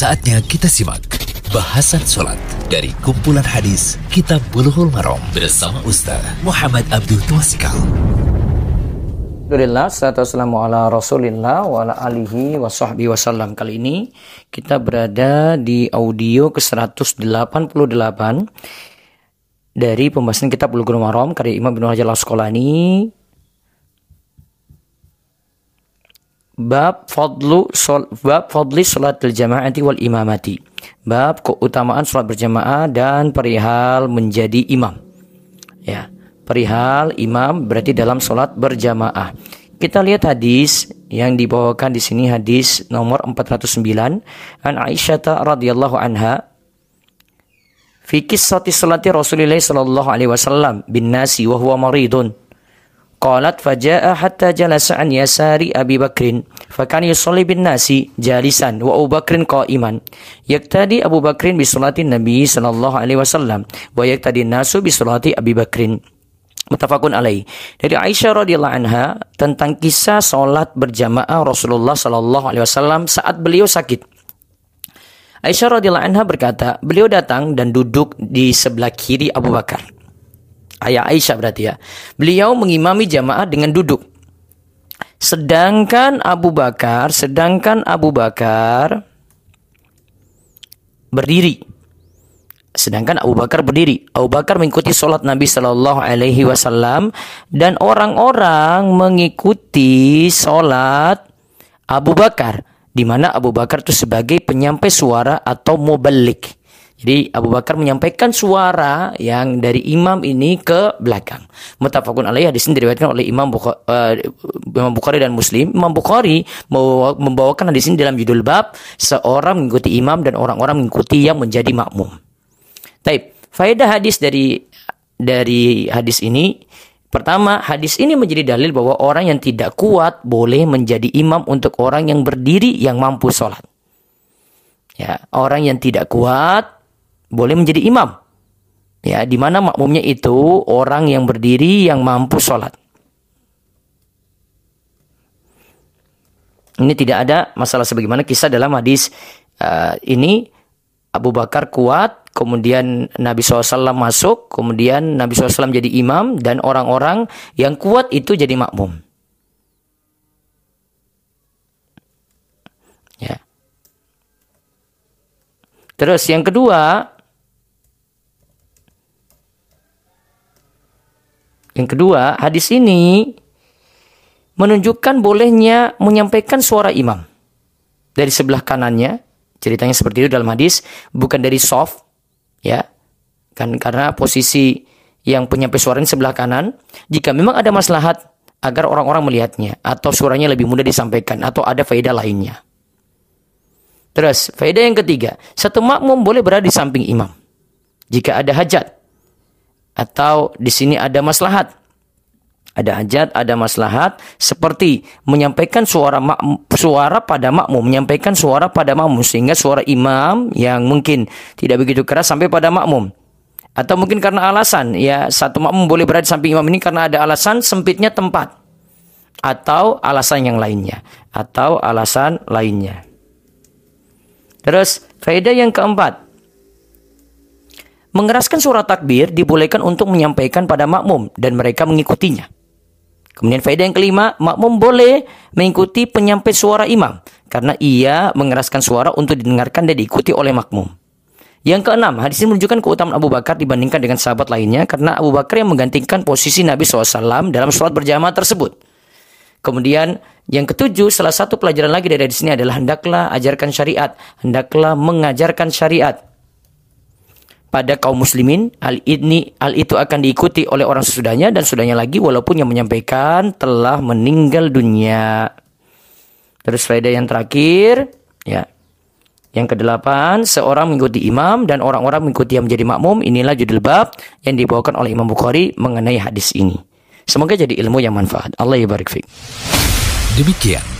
Saatnya kita simak bahasan sholat dari kumpulan hadis Kitab Bulughul Maram bersama Ustaz Muhammad Abdul Tuasikal. Alhamdulillah, salatu wassalamu ala rasulillah wa ala alihi wa sahbihi wasallam. Kali ini kita berada di audio ke-188 dari pembahasan kitab Bulughul Maram karya Imam Ibnu Hajar Al-Asqalani Bab fadlu sol, bab fadli salatil jamaati wal imamati. Bab keutamaan salat berjamaah dan perihal menjadi imam. Ya, perihal imam berarti dalam salat berjamaah. Kita lihat hadis yang dibawakan di sini hadis nomor 409 an Aisyah radhiyallahu anha fi qissati salati Rasulillah sallallahu alaihi wasallam bin nasi wa huwa maridun Qalat faja'a hatta jalasa an yasari Abi Bakrin fakan yusalli bin nasi jalisan wa Abu Bakrin qa'iman yaktadi Abu Bakrin bi salati Nabi sallallahu alaihi wasallam wa yaktadi nasu bi salati Abi Bakrin Mutafakun alaih. Dari Aisyah radhiyallahu anha tentang kisah solat berjamaah Rasulullah sallallahu alaihi wasallam saat beliau sakit. Aisyah radhiyallahu anha berkata, beliau datang dan duduk di sebelah kiri Abu Bakar ayah Aisyah berarti ya. Beliau mengimami jamaah dengan duduk. Sedangkan Abu Bakar, sedangkan Abu Bakar berdiri. Sedangkan Abu Bakar berdiri. Abu Bakar mengikuti sholat Nabi Shallallahu Alaihi Wasallam dan orang-orang mengikuti sholat Abu Bakar, di mana Abu Bakar itu sebagai penyampai suara atau mubalik. Jadi Abu Bakar menyampaikan suara yang dari imam ini ke belakang. Mutafakun alaih hadis ini diriwayatkan oleh Imam Bukhari, uh, Imam Bukhari dan Muslim. Imam Bukhari membawakan hadis ini dalam judul bab seorang mengikuti imam dan orang-orang mengikuti yang menjadi makmum. Taib. Faedah hadis dari dari hadis ini Pertama, hadis ini menjadi dalil bahwa orang yang tidak kuat boleh menjadi imam untuk orang yang berdiri yang mampu sholat. Ya, orang yang tidak kuat boleh menjadi imam. Ya, di mana makmumnya itu orang yang berdiri yang mampu sholat. Ini tidak ada masalah sebagaimana kisah dalam hadis uh, ini Abu Bakar kuat, kemudian Nabi SAW masuk, kemudian Nabi SAW jadi imam dan orang-orang yang kuat itu jadi makmum. Ya. Terus yang kedua, Yang kedua, hadis ini menunjukkan bolehnya menyampaikan suara imam. Dari sebelah kanannya, ceritanya seperti itu dalam hadis, bukan dari soft, ya. Kan karena posisi yang penyampai suara ini sebelah kanan, jika memang ada maslahat agar orang-orang melihatnya atau suaranya lebih mudah disampaikan atau ada faedah lainnya. Terus, faedah yang ketiga, satu makmum boleh berada di samping imam. Jika ada hajat, atau di sini ada maslahat. Ada hajat, ada maslahat seperti menyampaikan suara mak, suara pada makmum, menyampaikan suara pada makmum sehingga suara imam yang mungkin tidak begitu keras sampai pada makmum. Atau mungkin karena alasan ya satu makmum boleh berada di samping imam ini karena ada alasan sempitnya tempat atau alasan yang lainnya atau alasan lainnya. Terus faedah yang keempat, Mengeraskan suara takbir dibolehkan untuk menyampaikan pada makmum dan mereka mengikutinya. Kemudian faedah yang kelima, makmum boleh mengikuti penyampai suara imam karena ia mengeraskan suara untuk didengarkan dan diikuti oleh makmum. Yang keenam, hadis ini menunjukkan keutamaan Abu Bakar dibandingkan dengan sahabat lainnya karena Abu Bakar yang menggantikan posisi Nabi SAW dalam sholat berjamaah tersebut. Kemudian yang ketujuh, salah satu pelajaran lagi dari hadis ini adalah hendaklah ajarkan syariat, hendaklah mengajarkan syariat pada kaum muslimin hal ini hal itu akan diikuti oleh orang sesudahnya dan sudahnya lagi walaupun yang menyampaikan telah meninggal dunia. Terus faedah yang terakhir ya. Yang kedelapan, seorang mengikuti imam dan orang-orang mengikuti yang menjadi makmum. Inilah judul bab yang dibawakan oleh Imam Bukhari mengenai hadis ini. Semoga jadi ilmu yang manfaat. Allah ya barik Demikian